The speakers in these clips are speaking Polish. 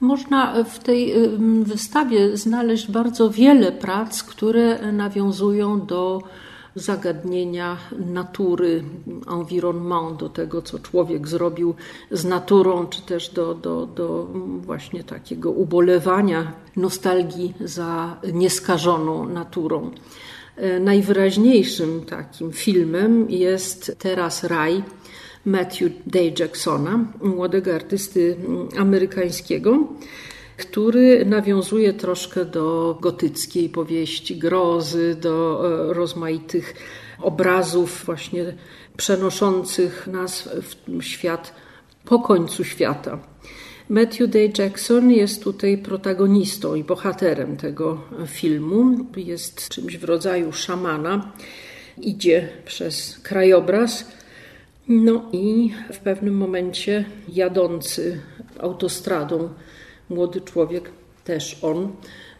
Można w tej wystawie znaleźć bardzo wiele prac, które nawiązują do zagadnienia natury, environnement, do tego, co człowiek zrobił z naturą, czy też do, do, do właśnie takiego ubolewania, nostalgii za nieskażoną naturą. E, najwyraźniejszym takim filmem jest Teraz Raj Matthew Day Jacksona, młodego artysty amerykańskiego który nawiązuje troszkę do gotyckiej powieści grozy, do e, rozmaitych obrazów właśnie przenoszących nas w świat po końcu świata. Matthew Day Jackson jest tutaj protagonistą i bohaterem tego filmu. Jest czymś w rodzaju szamana. Idzie przez krajobraz. No i w pewnym momencie jadący autostradą młody człowiek, też on,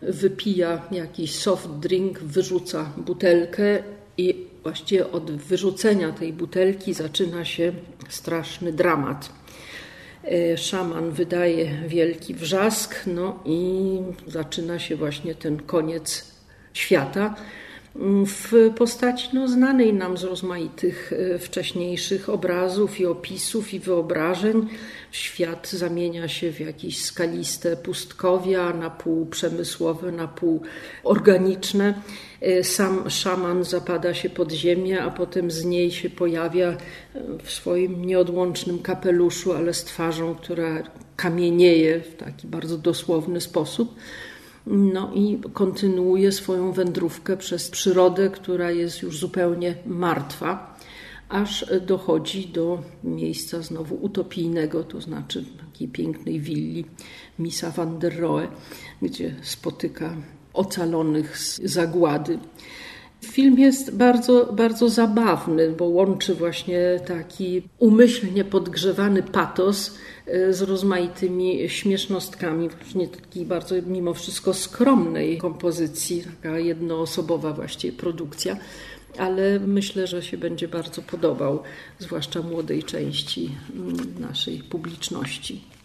wypija jakiś soft drink, wyrzuca butelkę i właściwie od wyrzucenia tej butelki zaczyna się straszny dramat. E, szaman wydaje wielki wrzask, no i zaczyna się właśnie ten koniec świata w postaci no, znanej nam z rozmaitych e, wcześniejszych obrazów i opisów i wyobrażeń. Świat zamienia się w jakieś skaliste pustkowia, na pół przemysłowe, na pół organiczne. E, sam szaman zapada się pod ziemię, a potem z niej się pojawia e, w swoim nieodłącznym kapeluszu, ale z twarzą, która kamienieje w taki bardzo dosłowny sposób. No i kontynuuje swoją wędrówkę przez przyrodę, która jest już zupełnie martwa, aż dochodzi do miejsca znowu utopijnego, to znaczy takiej pięknej willi Misa van der Rohe, gdzie spotyka ocalonych z zagłady. Film jest bardzo, bardzo zabawny, bo łączy właśnie taki umyślnie podgrzewany patos e, z rozmaitymi śmiesznostkami, właśnie takiej bardzo mimo wszystko skromnej kompozycji, taka jednoosobowa właściwie produkcja, ale myślę, że się będzie bardzo podobał, zwłaszcza młodej części mm, naszej publiczności.